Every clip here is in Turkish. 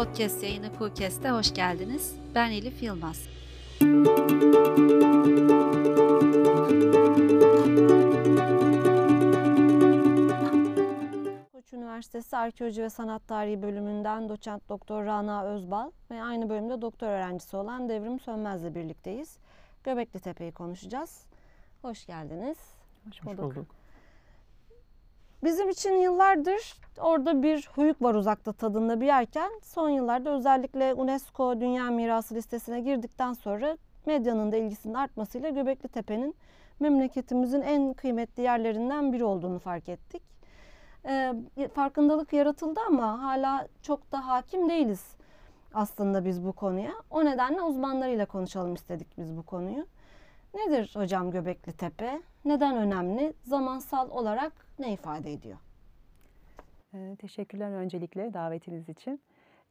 podcast yayını Kukes'te hoş geldiniz. Ben Elif Yılmaz. Koç Üniversitesi Arkeoloji ve Sanat Tarihi bölümünden doçent doktor Rana Özbal ve aynı bölümde doktor öğrencisi olan Devrim Sönmez'le birlikteyiz. Göbekli Tepe'yi konuşacağız. Hoş geldiniz. Hoş bulduk. Bizim için yıllardır orada bir huyuk var uzakta tadında bir yerken son yıllarda özellikle UNESCO Dünya Mirası listesine girdikten sonra medyanın da ilgisinin artmasıyla Göbekli Tepe'nin memleketimizin en kıymetli yerlerinden biri olduğunu fark ettik. Ee, farkındalık yaratıldı ama hala çok da hakim değiliz aslında biz bu konuya. O nedenle uzmanlarıyla konuşalım istedik biz bu konuyu. Nedir hocam Göbekli Tepe? Neden önemli? Zamansal olarak ne ifade ediyor? Ee, teşekkürler öncelikle davetiniz için.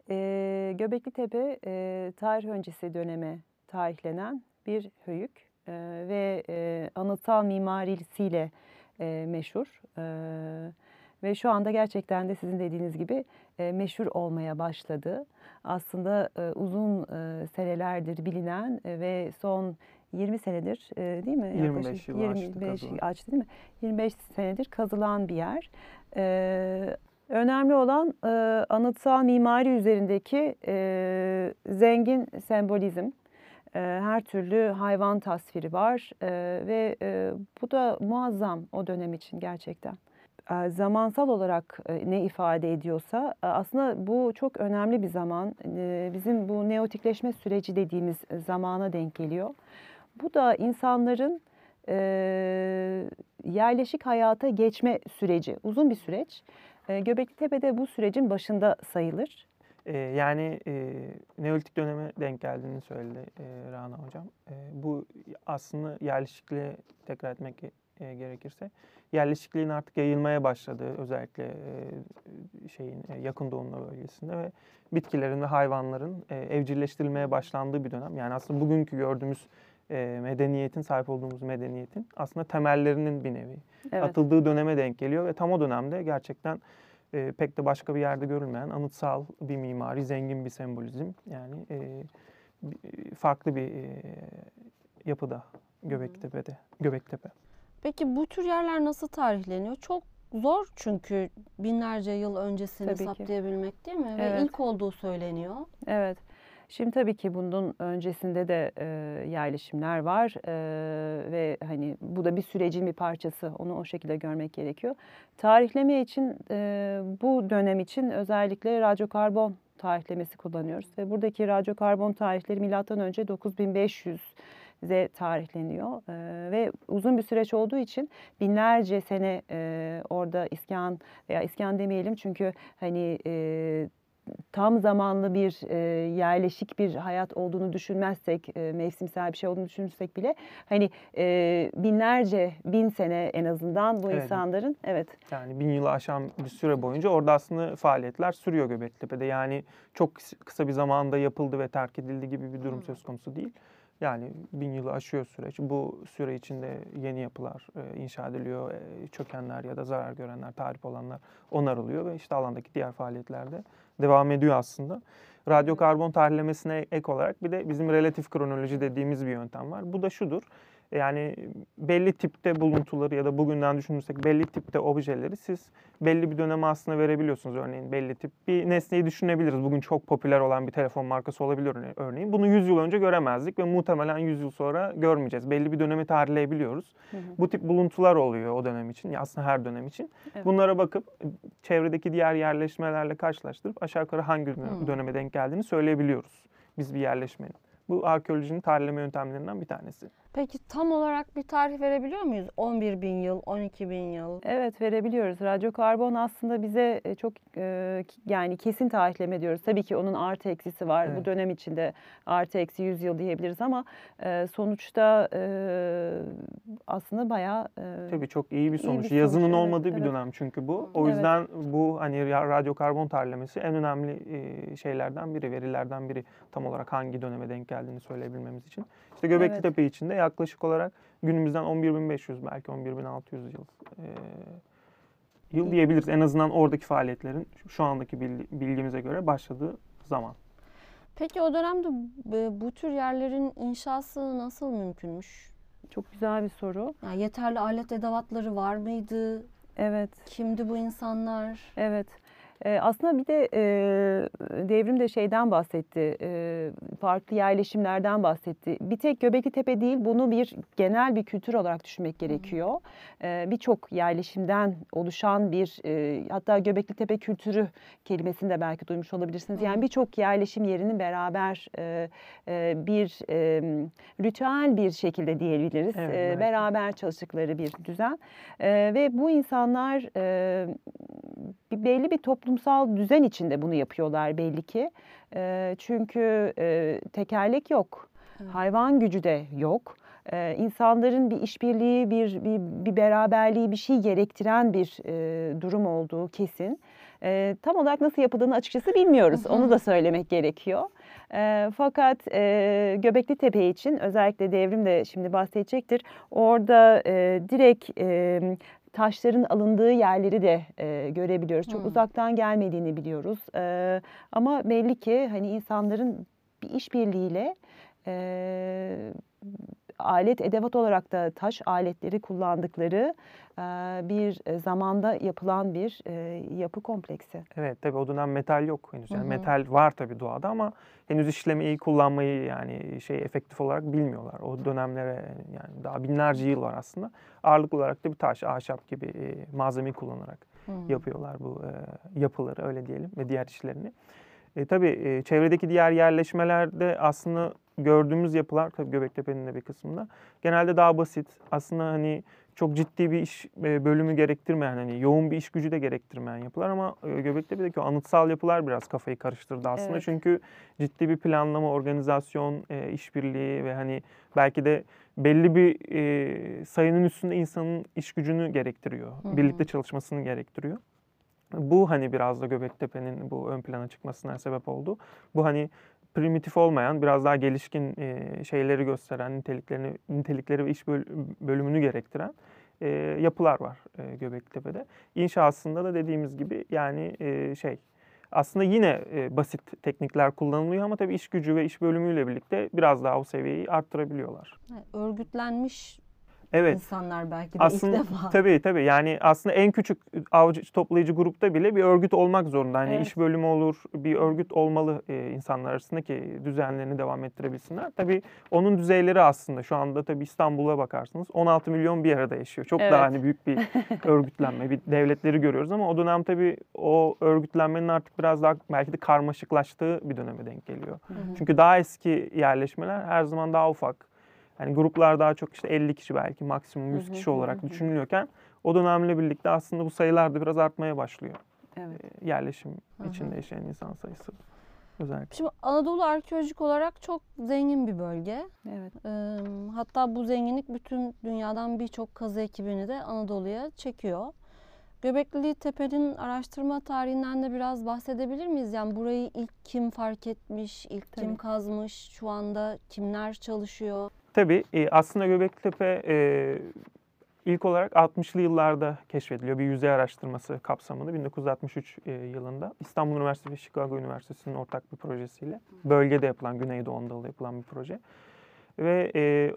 Ee, Göbekli Tepe e, tarih öncesi döneme tarihlenen bir höyük e, ve e, anıtsal mimarisiyle meşhur. Ve şu anda gerçekten de sizin dediğiniz gibi meşhur olmaya başladı. Aslında uzun e, senelerdir bilinen ve son 20 senedir e, değil mi? 25 yıl 25 açtı, açtı değil mi? 25 senedir kazılan bir yer. E, önemli olan e, anıtsal mimari üzerindeki e, zengin sembolizm. E, her türlü hayvan tasviri var e, ve e, bu da muazzam o dönem için gerçekten e, zamansal olarak e, ne ifade ediyorsa aslında bu çok önemli bir zaman. Bizim bu neotikleşme süreci dediğimiz zamana denk geliyor. Bu da insanların yerleşik hayata geçme süreci, uzun bir süreç. Göbekli Tepe'de bu sürecin başında sayılır. Yani e, Neolitik döneme denk geldiğini söyledi e, Rana Hocam. E, bu aslında yerleşikliğe tekrar etmek e, gerekirse yerleşikliğin artık yayılmaya başladığı özellikle e, şeyin e, yakın doğumla bölgesinde ve bitkilerin ve hayvanların e, evcilleştirilmeye başlandığı bir dönem. Yani aslında bugünkü gördüğümüz e, medeniyetin sahip olduğumuz medeniyetin aslında temellerinin bir nevi evet. atıldığı döneme denk geliyor ve tam o dönemde gerçekten e, pek de başka bir yerde görülmeyen anıtsal bir mimari, zengin bir sembolizm yani e, farklı bir e, yapıda Göbektepe'de, Göbektepe. Peki bu tür yerler nasıl tarihleniyor? Çok zor çünkü binlerce yıl öncesini tabii saptayabilmek değil mi? Evet. Ve ilk olduğu söyleniyor. Evet. Şimdi tabii ki bunun öncesinde de e, yerleşimler var e, ve hani bu da bir sürecin bir parçası. Onu o şekilde görmek gerekiyor. Tarihleme için e, bu dönem için özellikle radyokarbon tarihlemesi kullanıyoruz ve buradaki radyokarbon tarihleri milattan önce 9500 ze tarihleniyor e, ve uzun bir süreç olduğu için binlerce sene e, orada iskan veya iskan demeyelim çünkü hani e, tam zamanlı bir e, yerleşik bir hayat olduğunu düşünmezsek, e, mevsimsel bir şey olduğunu düşünürsek bile hani e, binlerce, bin sene en azından bu evet. insanların evet. Yani bin yılı aşan bir süre boyunca orada aslında faaliyetler sürüyor Göbeklitepe'de. Yani çok kısa bir zamanda yapıldı ve terk edildi gibi bir durum söz konusu değil. Yani bin yılı aşıyor süreç. Bu süre içinde yeni yapılar e, inşa ediliyor. E, çökenler ya da zarar görenler, tarif olanlar onarılıyor ve işte alandaki diğer faaliyetlerde devam ediyor aslında. Radyokarbon tahlillemesine ek olarak bir de bizim relatif kronoloji dediğimiz bir yöntem var. Bu da şudur. Yani belli tipte buluntuları ya da bugünden düşünürsek belli tipte objeleri siz belli bir döneme aslında verebiliyorsunuz örneğin belli tip. Bir nesneyi düşünebiliriz. Bugün çok popüler olan bir telefon markası olabilir örneğin. Bunu 100 yıl önce göremezdik ve muhtemelen 100 yıl sonra görmeyeceğiz. Belli bir dönemi tarihleyebiliyoruz. Hı hı. Bu tip buluntular oluyor o dönem için. Ya aslında her dönem için. Evet. Bunlara bakıp çevredeki diğer yerleşmelerle karşılaştırıp aşağı yukarı hangi döneme denk geldiğini söyleyebiliyoruz biz bir yerleşmenin. Bu arkeolojinin tarihleme yöntemlerinden bir tanesi. Peki tam olarak bir tarih verebiliyor muyuz? 11 bin yıl, 12 bin yıl? Evet verebiliyoruz. Radyokarbon aslında bize e, çok e, yani kesin tarihleme diyoruz. Tabii ki onun artı eksisi var. Evet. Bu dönem içinde artı eksi 100 yıl diyebiliriz ama e, sonuçta aslında bayağı... Tabii çok iyi bir sonuç. İyi bir sonuç Yazının evet, olmadığı evet. bir dönem çünkü bu. O yüzden evet. bu hani radyokarbon tarihlemesi en önemli şeylerden biri, verilerden biri. Tam olarak hangi döneme denk geldiğini söyleyebilmemiz için. İşte Göbekli evet. Tepe içinde yaklaşık olarak günümüzden 11.500 belki 11.600 yıl e, yıl diyebiliriz. En azından oradaki faaliyetlerin şu andaki bilgimize göre başladığı zaman. Peki o dönemde bu tür yerlerin inşası nasıl mümkünmüş? Çok güzel bir soru. Yani yeterli alet edevatları var mıydı? Evet. Kimdi bu insanlar? Evet. Ee, aslında bir de e, devrim de şeyden bahsetti, e, farklı yerleşimlerden bahsetti. Bir tek Göbekli Tepe değil, bunu bir genel bir kültür olarak düşünmek gerekiyor. E, Birçok yerleşimden oluşan bir, e, hatta Göbekli Tepe kültürü kelimesini de belki duymuş olabilirsiniz. Yani birçok yerleşim yerinin beraber e, e, bir e, ritüel bir şekilde diyebiliriz. Evet, E, evet. Beraber çalıştıkları bir düzen. E, ve bu insanlar e, belli bir toplumsal düzen içinde bunu yapıyorlar belli ki. E, çünkü e, tekerlek yok, Evet. hayvan gücü de yok. E, insanların bir işbirliği, bir, bir, bir beraberliği, bir şey gerektiren bir e, durum olduğu kesin. E, tam olarak nasıl yapıldığını açıkçası bilmiyoruz. Onu da söylemek gerekiyor. E, fakat e, Göbekli Tepe için özellikle devrim de şimdi bahsedecektir. Orada e, direkt e, taşların alındığı yerleri de e, görebiliyoruz. Çok Hmm. uzaktan gelmediğini biliyoruz. E, ama belli ki hani insanların bir işbirliğiyle e, alet edevat olarak da taş aletleri kullandıkları e, bir zamanda yapılan bir e, yapı kompleksi. Evet tabii o dönem metal yok henüz. Yani Hı hı. metal var tabii doğada ama henüz işlemeyi, kullanmayı yani şey efektif olarak bilmiyorlar. O dönemlere yani daha binlerce yıl var aslında. Ağırlıklı olarak da bir taş, ahşap gibi e, malzemeyi kullanarak Hmm. yapıyorlar bu e, yapıları öyle diyelim ve diğer işlerini. E, tabii e, çevredeki diğer yerleşmelerde aslında gördüğümüz yapılar tabii Göbektepe'nin de bir kısmında genelde daha basit. Aslında hani çok ciddi bir iş e, bölümü gerektirmeyen hani yoğun bir iş gücü de gerektirmeyen yapılar ama e, Göbektepe'deki o anıtsal yapılar biraz kafayı karıştırdı aslında. Evet. Çünkü ciddi bir planlama, organizasyon, e, işbirliği ve hani belki de belli bir e, sayının üstünde insanın iş gücünü gerektiriyor. Hı hı. Birlikte çalışmasını gerektiriyor. Bu hani biraz da Göbektepe'nin bu ön plana çıkmasına sebep oldu. Bu hani primitif olmayan, biraz daha gelişkin e, şeyleri gösteren, niteliklerini, nitelikleri ve iş böl- bölümünü gerektiren e, yapılar var e, Göbektepe'de. İnşasında da dediğimiz gibi yani e, şey aslında yine e, basit teknikler kullanılıyor ama tabii iş gücü ve iş bölümüyle birlikte biraz daha o seviyeyi arttırabiliyorlar. Örgütlenmiş Evet. insanlar belki de Aslında ilk defa. tabii tabii yani aslında en küçük avcı toplayıcı grupta bile bir örgüt olmak zorunda. Hani Evet. iş bölümü olur, bir örgüt olmalı e, insanlar arasında ki düzenlerini devam ettirebilsinler. Tabii onun düzeyleri aslında şu anda tabii İstanbul'a bakarsınız 16 milyon bir arada yaşıyor. Çok Evet. daha hani büyük bir örgütlenme, bir devletleri görüyoruz ama o dönem tabii o örgütlenmenin artık biraz daha belki de karmaşıklaştığı bir döneme denk geliyor. Hı hı. Çünkü daha eski yerleşmeler her zaman daha ufak. Yani gruplar daha çok işte 50 kişi belki maksimum 100 Hı hı, kişi olarak düşünülüyorken o dönemle birlikte aslında bu sayılar da biraz artmaya başlıyor. Evet. Ee, Yerleşim içinde yaşayan insan sayısı özellikle. Şimdi Anadolu arkeolojik olarak çok zengin bir bölge. Evet. Ee, hatta bu zenginlik bütün dünyadan birçok kazı ekibini de Anadolu'ya çekiyor. Göbekli Tepe'nin araştırma tarihinden de biraz bahsedebilir miyiz? Yani burayı ilk kim fark etmiş, ilk kim Tabii. kazmış, şu anda kimler çalışıyor? Tabii e, aslında Göbeklitepe e, ilk olarak 60'lı yıllarda keşfediliyor. Bir yüzey araştırması kapsamında 1963 e, yılında İstanbul Üniversitesi ve Chicago Üniversitesi'nin ortak bir projesiyle bölgede yapılan, Güneydoğu Anadolu'da yapılan bir proje. Ve e,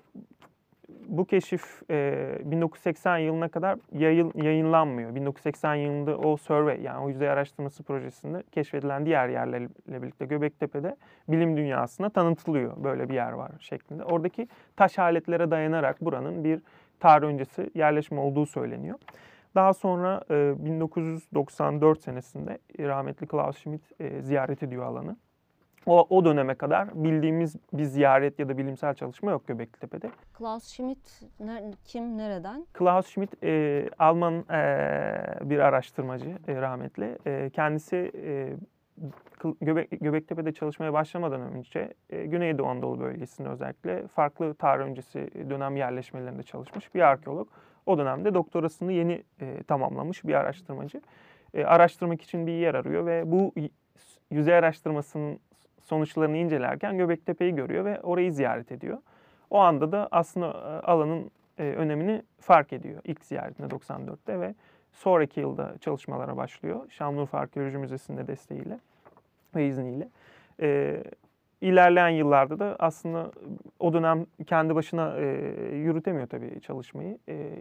bu keşif e, 1980 yılına kadar yayın, yayınlanmıyor. 1980 yılında o survey yani o yüzey araştırması projesinde keşfedilen diğer yerlerle birlikte Göbektepe'de bilim dünyasına tanıtılıyor. Böyle bir yer var şeklinde. Oradaki taş aletlere dayanarak buranın bir tarih öncesi yerleşme olduğu söyleniyor. Daha sonra e, 1994 senesinde rahmetli Klaus Schmidt e, ziyaret ediyor alanı. O, o döneme kadar bildiğimiz bir ziyaret ya da bilimsel çalışma yok Göbeklitepe'de. Klaus Schmidt ne- kim, nereden? Klaus Schmidt e, Alman e, bir araştırmacı e, rahmetli. E, kendisi e, Göbek, Göbektepe'de çalışmaya başlamadan önce e, Güneydoğu Anadolu bölgesinde özellikle farklı tarih öncesi dönem yerleşmelerinde çalışmış bir arkeolog. O dönemde doktorasını yeni e, tamamlamış bir araştırmacı. E, araştırmak için bir yer arıyor ve bu yüzey araştırmasının sonuçlarını incelerken Göbektepe'yi görüyor ve orayı ziyaret ediyor. O anda da aslında e, alanın e, önemini fark ediyor ilk ziyaretinde 94'te ve sonraki yılda çalışmalara başlıyor. Şanlıurfa Arkeoloji Müzesi'nin de desteğiyle ve izniyle. e, ilerleyen yıllarda da aslında o dönem kendi başına e, yürütemiyor tabii çalışmayı. E,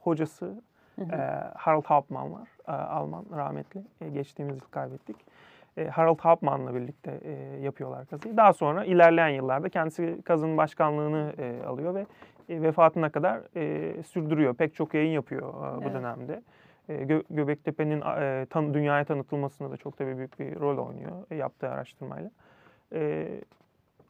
hocası Hı hı. e, Harald Hauptmann var. E, Alman rahmetli. E, geçtiğimiz yıl kaybettik. E, Harald Hauptmann'la birlikte e, yapıyorlar kazıyı. Daha sonra ilerleyen yıllarda kendisi kazının başkanlığını e, alıyor ve e, vefatına kadar e, sürdürüyor. Pek çok yayın yapıyor e, bu Evet. dönemde. E, Gö- Göbektepe'nin e, tan- dünyaya tanıtılmasında da çok tabii büyük bir rol oynuyor e, yaptığı araştırmayla. E,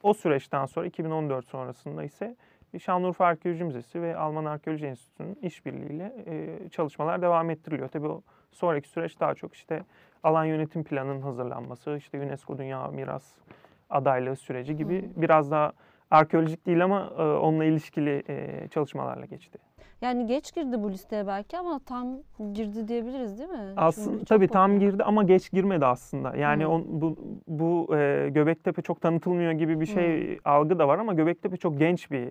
o süreçten sonra 2014 sonrasında ise Şanlıurfa Arkeoloji Müzesi ve Alman Arkeoloji Enstitüsü'nün işbirliğiyle e, çalışmalar devam ettiriliyor. Tabii o sonraki süreç daha çok işte alan yönetim planının hazırlanması, işte UNESCO Dünya Miras adaylığı süreci gibi biraz daha arkeolojik değil ama e, onunla ilişkili e, çalışmalarla geçti. Yani geç girdi bu listeye belki ama tam girdi diyebiliriz değil mi? Aslında tabii tam popüler. girdi ama geç girmedi aslında. Yani Hı. on, bu bu e, Göbektepe çok tanıtılmıyor gibi bir şey algı da var ama Göbektepe çok genç bir e,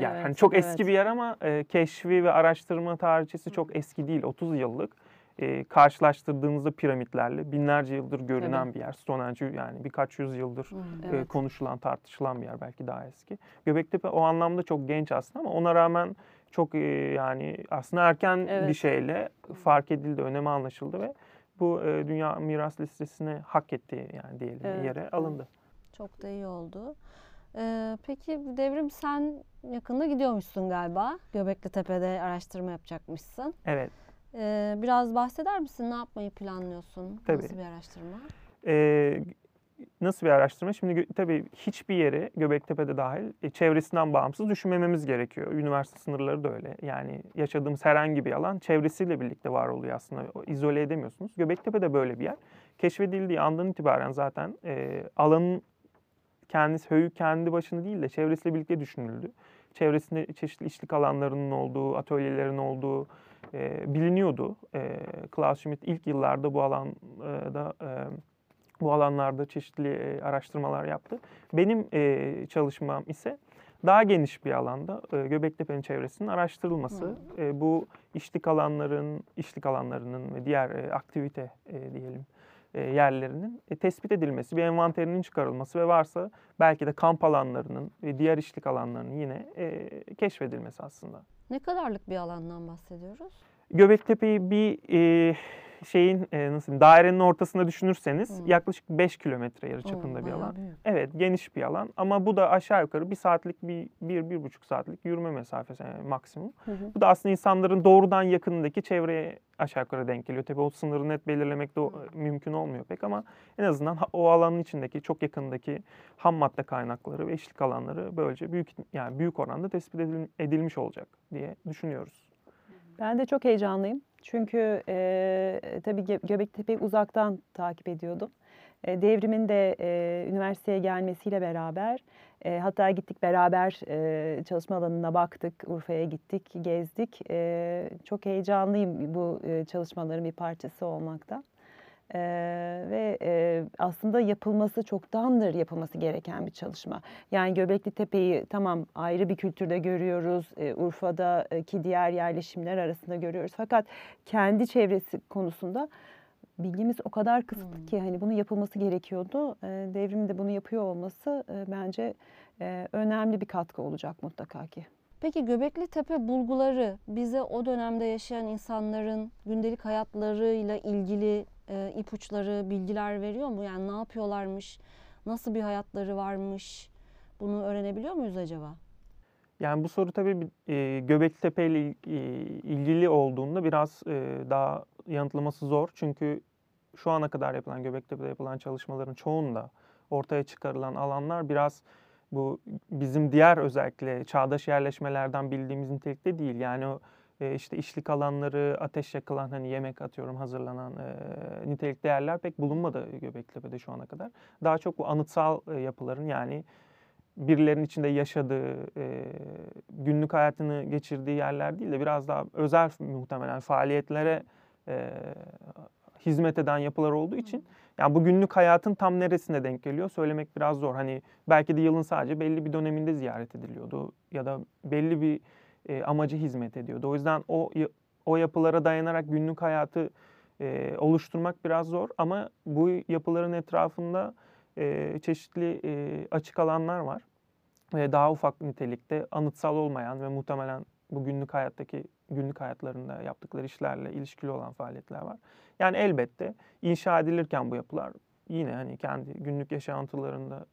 yer. Evet, hani çok eski evet. bir yer ama e, keşfi ve araştırma tarihçesi çok eski değil. 30 yıllık. E, karşılaştırdığınızda piramitlerle binlerce yıldır görünen Tabii. bir yer. Stonehenge yani birkaç yüzyıldır Hı. e, Evet. konuşulan, tartışılan bir yer belki daha eski. Göbektepe o anlamda çok genç aslında ama ona rağmen çok e, yani aslında erken bir Evet. şeyle fark edildi, önemi anlaşıldı ve bu e, Dünya Miras Listesi'ne hak ettiği yani diyelim Evet, yere evet. alındı. Çok da iyi oldu. Ee, peki Devrim sen yakında gidiyormuşsun galiba. Göbekli Tepe'de araştırma yapacakmışsın. Evet. Ee, biraz bahseder misin? Ne yapmayı planlıyorsun? Tabii. Nasıl bir araştırma? E, nasıl bir araştırma? Şimdi tabii hiçbir yere Göbektepe'de dahil e, çevresinden bağımsız düşünmememiz gerekiyor. Üniversite sınırları da öyle. Yani yaşadığımız herhangi bir alan çevresiyle birlikte var oluyor aslında. İzole edemiyorsunuz. Göbektepe de böyle bir yer. Keşfedildiği andan itibaren zaten e, alanın kendisi, höyü kendi başına değil de çevresiyle birlikte düşünüldü. Çevresinde çeşitli işlik alanlarının olduğu, atölyelerin olduğu e, biliniyordu. E, Klaus Schmidt ilk yıllarda bu alanda e, bu alanlarda çeşitli e, araştırmalar yaptı. Benim e, çalışmam ise daha geniş bir alanda e, Göbektepe'nin çevresinin araştırılması. E, bu işlik alanların, işlik alanlarının ve diğer e, aktivite e, diyelim e, yerlerinin e, tespit edilmesi, bir envanterinin çıkarılması ve varsa belki de kamp alanlarının ve diğer işlik alanlarının yine e, keşfedilmesi aslında. Ne kadarlık bir alandan bahsediyoruz? Göbektepe'yi bir e, şeyin e, nasıl diyeyim, dairenin ortasında düşünürseniz Hı. yaklaşık 5 kilometre yarı çapında bir bayağı alan. büyük. Evet geniş bir alan ama bu da aşağı yukarı bir saatlik bir, bir, bir buçuk saatlik yürüme mesafesi yani maksimum. Hı hı. Bu da aslında insanların doğrudan yakınındaki çevreye aşağı yukarı denk geliyor. Tabii o sınırı net belirlemek de o- mümkün olmuyor pek ama en azından o alanın içindeki çok yakındaki ham madde kaynakları ve işlik alanları böylece büyük yani büyük oranda tespit edil- edilmiş olacak diye düşünüyoruz. Ben de çok heyecanlıyım. Çünkü e, tabii Gö- Göbektepe'yi uzaktan takip ediyordum. E, devrimin de e, üniversiteye gelmesiyle beraber e, hatta gittik beraber e, çalışma alanına baktık. Urfa'ya gittik, gezdik. E, çok heyecanlıyım bu e, çalışmaların bir parçası olmakta. E, ve e, aslında yapılması çoktandır yapılması gereken bir çalışma. Yani Göbekli Tepe'yi tamam ayrı bir kültürde görüyoruz. E, Urfa'daki diğer yerleşimler arasında görüyoruz. Fakat kendi çevresi konusunda bilgimiz o kadar kısıtlı Hmm. ki hani bunun yapılması gerekiyordu. E, devrimin de bunu yapıyor olması e, bence e, önemli bir katkı olacak mutlaka ki. Peki Göbekli Tepe bulguları bize o dönemde yaşayan insanların gündelik hayatlarıyla ilgili e, ipuçları, bilgiler veriyor mu? Yani ne yapıyorlarmış, nasıl bir hayatları varmış? Bunu öğrenebiliyor muyuz acaba? Yani bu soru tabii e, Göbektepe ile il- e, ilgili olduğunda biraz e, daha yanıtlaması zor. Çünkü şu ana kadar yapılan Göbektepe'de yapılan çalışmaların çoğunda ortaya çıkarılan alanlar biraz bu bizim diğer özellikle çağdaş yerleşmelerden bildiğimiz nitelikte değil. Yani o e, işte işlik alanları, ateş yakılan hani yemek atıyorum hazırlanan e, nitelikte yerler pek bulunmadı Göbektepe'de şu ana kadar. Daha çok bu anıtsal e, yapıların yani birilerinin içinde yaşadığı, e, günlük hayatını geçirdiği yerler değil de biraz daha özel muhtemelen faaliyetlere e, hizmet eden yapılar olduğu için yani bu günlük hayatın tam neresine denk geliyor söylemek biraz zor. Hani belki de yılın sadece belli bir döneminde ziyaret ediliyordu ya da belli bir e, amacı hizmet ediyordu. O yüzden o o yapılara dayanarak günlük hayatı e, oluşturmak biraz zor ama bu yapıların etrafında e, çeşitli e, açık alanlar var. Ve daha ufak nitelikte anıtsal olmayan ve muhtemelen bu günlük hayattaki günlük hayatlarında yaptıkları işlerle ilişkili olan faaliyetler var. Yani elbette inşa edilirken bu yapılar yine hani kendi günlük yaşantılarında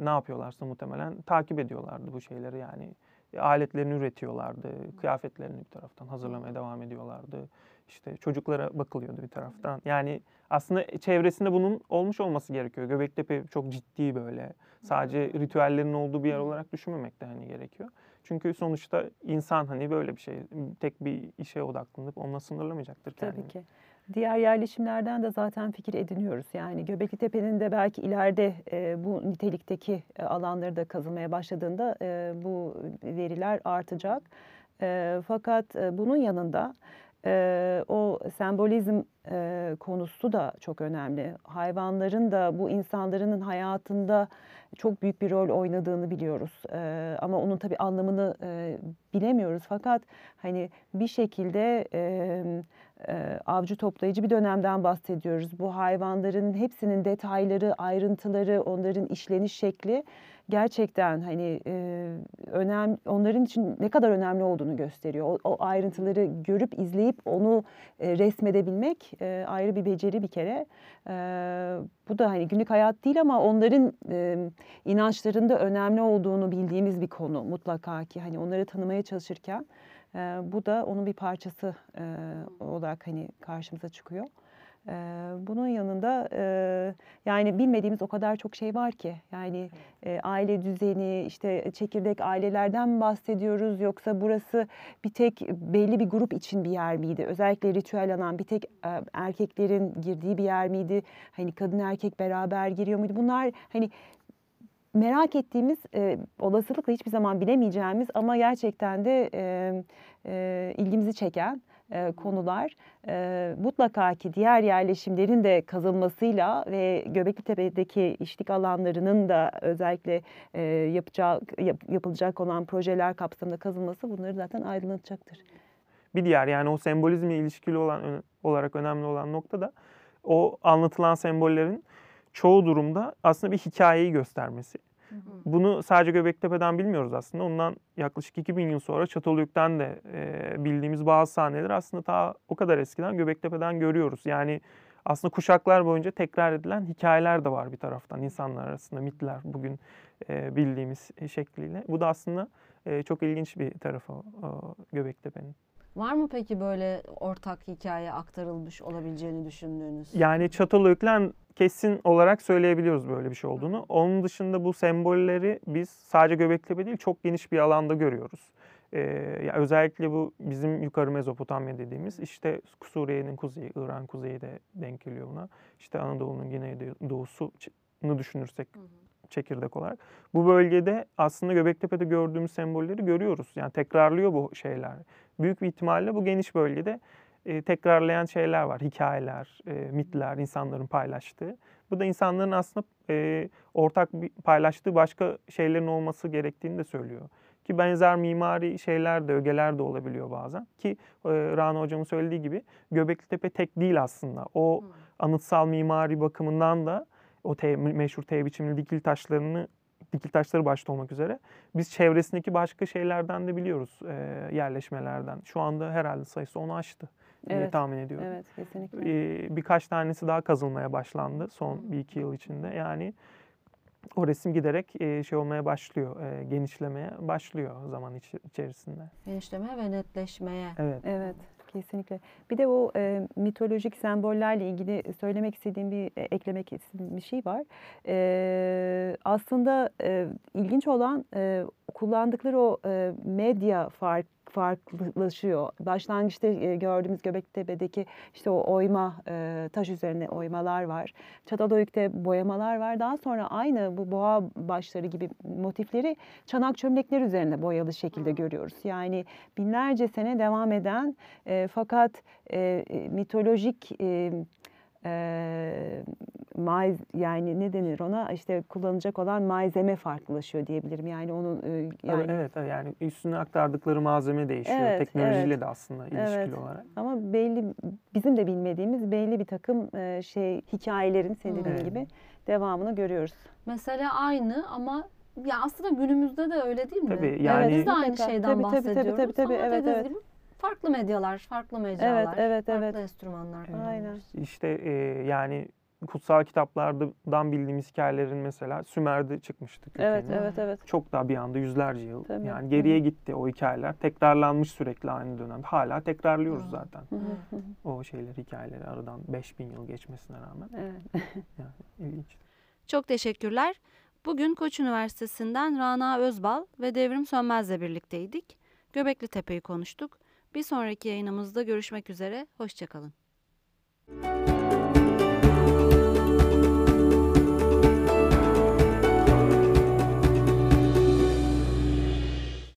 ne yapıyorlarsa muhtemelen takip ediyorlardı bu şeyleri yani aletlerini üretiyorlardı, kıyafetlerini bir taraftan hazırlamaya devam ediyorlardı. İşte çocuklara bakılıyordu bir taraftan. Yani aslında çevresinde bunun olmuş olması gerekiyor. Göbektepe çok ciddi böyle. Sadece ritüellerin olduğu bir yer olarak düşünmemek de hani gerekiyor. Çünkü sonuçta insan hani böyle bir şey tek bir işe odaklanıp onunla sınırlamayacaktır kendini. Tabii ki. Diğer yerleşimlerden de zaten fikir ediniyoruz. Yani Göbekli Tepe'nin de belki ileride e, bu nitelikteki e, alanları da kazılmaya başladığında e, bu veriler artacak. E, fakat e, bunun yanında e, o sembolizm e, konusu da çok önemli. Hayvanların da bu insanların hayatında çok büyük bir rol oynadığını biliyoruz. E, ama onun tabii anlamını e, bilemiyoruz. Fakat hani bir şekilde e, avcı toplayıcı bir dönemden bahsediyoruz. Bu hayvanların hepsinin detayları, ayrıntıları, onların işleniş şekli gerçekten hani e, önem onların için ne kadar önemli olduğunu gösteriyor. O, o ayrıntıları görüp izleyip onu e, resmedebilmek e, ayrı bir beceri bir kere. E, bu da hani günlük hayat değil ama onların e, inançlarında önemli olduğunu bildiğimiz bir konu mutlaka ki hani onları tanımaya çalışırken e, bu da onun bir parçası e, olarak hani karşımıza çıkıyor. E, bunun yanında e, yani bilmediğimiz o kadar çok şey var ki yani e, aile düzeni işte çekirdek ailelerden bahsediyoruz yoksa burası bir tek belli bir grup için bir yer miydi? Özellikle ritüel alan bir tek e, erkeklerin girdiği bir yer miydi? Hani kadın erkek beraber giriyor muydu? Bunlar hani merak ettiğimiz e, olasılıkla hiçbir zaman bilemeyeceğimiz ama gerçekten de e, e, ilgimizi çeken e, konular. E, mutlaka ki diğer yerleşimlerin de kazılmasıyla ve Göbekli Tepe'deki işlik alanlarının da özellikle e, yapacak, yap, yapılacak olan projeler kapsamında kazılması bunları zaten aydınlatacaktır. Bir diğer yani o sembolizmle ilişkili olan olarak önemli olan nokta da o anlatılan sembollerin çoğu durumda aslında bir hikayeyi göstermesi. Bunu sadece Göbektepe'den bilmiyoruz aslında. Ondan yaklaşık 2000 yıl sonra Çatalhöyük'ten de e, bildiğimiz bazı sahneler aslında ta o kadar eskiden Göbektepe'den görüyoruz. Yani aslında kuşaklar boyunca tekrar edilen hikayeler de var bir taraftan insanlar arasında mitler bugün e, bildiğimiz şekliyle. Bu da aslında e, çok ilginç bir tarafı o, Göbektepe'nin. Var mı peki böyle ortak hikaye aktarılmış olabileceğini düşündüğünüz? Yani Çatalhöyük'ten kesin olarak söyleyebiliyoruz böyle bir şey olduğunu. Onun dışında bu sembolleri biz sadece Göbektepe değil çok geniş bir alanda görüyoruz. Ee, yani özellikle bu bizim yukarı Mezopotamya dediğimiz işte Suriye'nin kuzeyi, İran kuzeyi de denk geliyor buna. İşte Anadolu'nun güneydoğusunu düşünürsek çekirdek olarak. Bu bölgede aslında Göbektepe'de gördüğümüz sembolleri görüyoruz. Yani tekrarlıyor bu şeyler. Büyük bir ihtimalle bu geniş bölgede e, tekrarlayan şeyler var. Hikayeler, e, mitler, insanların paylaştığı. Bu da insanların aslında e, ortak bir paylaştığı başka şeylerin olması gerektiğini de söylüyor. Ki benzer mimari şeyler de, ögeler de olabiliyor bazen. Ki e, Rana hocamın söylediği gibi Göbekli Tepe tek değil aslında. O hmm. anıtsal mimari bakımından da o T, meşhur T biçimli dikil taşlarını dikil taşları başta olmak üzere biz çevresindeki başka şeylerden de biliyoruz e, yerleşmelerden. Şu anda herhalde sayısı onu aştı evet. diye tahmin ediyorum. Evet, kesinlikle. E, birkaç tanesi daha kazılmaya başlandı son bir iki yıl içinde. Yani o resim giderek e, şey olmaya başlıyor, e, genişlemeye başlıyor zaman iç, içerisinde. Genişlemeye ve netleşmeye. Evet. Evet. Kesinlikle. Bir de o e, mitolojik sembollerle ilgili söylemek istediğim bir e, eklemek istediğim bir şey var. E, aslında e, ilginç olan e, kullandıkları o e, medya fark farklılaşıyor. Başlangıçta e, gördüğümüz Göbektepe'deki işte o oyma, e, taş üzerine oymalar var. Çatalhöyük'te boyamalar var. Daha sonra aynı bu boğa başları gibi motifleri çanak çömlekler üzerinde boyalı şekilde görüyoruz. Yani binlerce sene devam eden e, fakat mitolojik e, maiz yani ne denir ona işte kullanacak olan malzeme farklılaşıyor diyebilirim. Yani onun e, yani evet, evet yani üstüne aktardıkları malzeme değişiyor. Evet, Teknolojiyle evet. de aslında ilişkili evet. olarak. Ama belli bizim de bilmediğimiz belli bir takım e, şey hikayelerin senin dediğin evet. gibi devamını görüyoruz. Mesele aynı ama ya aslında günümüzde de öyle değil mi? Tabii, yani- Biz de aynı Mutlaka. şeyden Tabii, tabii, tabii, bahsediyoruz tabii, tabii, ama evet, evet. gibi farklı medyalar, farklı mecralar, evet, farklı evet. enstrümanlar. Aynen. İşte e, yani kutsal kitaplardan bildiğimiz hikayelerin mesela Sümer'de çıkmıştı Evet, kökeni. evet, evet. Çok daha bir anda yüzlerce yıl. Tabii. Yani geriye hı. gitti o hikayeler. Tekrarlanmış sürekli aynı dönemde. Hala tekrarlıyoruz Hı. zaten. Hı hı, hı hı. O şeyleri, hikayeleri aradan 5000 yıl geçmesine rağmen. Evet. Yani ilginç. Çok teşekkürler. Bugün Koç Üniversitesi'nden Rana Özbal ve Devrim Sönmez'le birlikteydik. Göbekli Tepe'yi konuştuk. Bir sonraki yayınımızda görüşmek üzere. Hoşçakalın.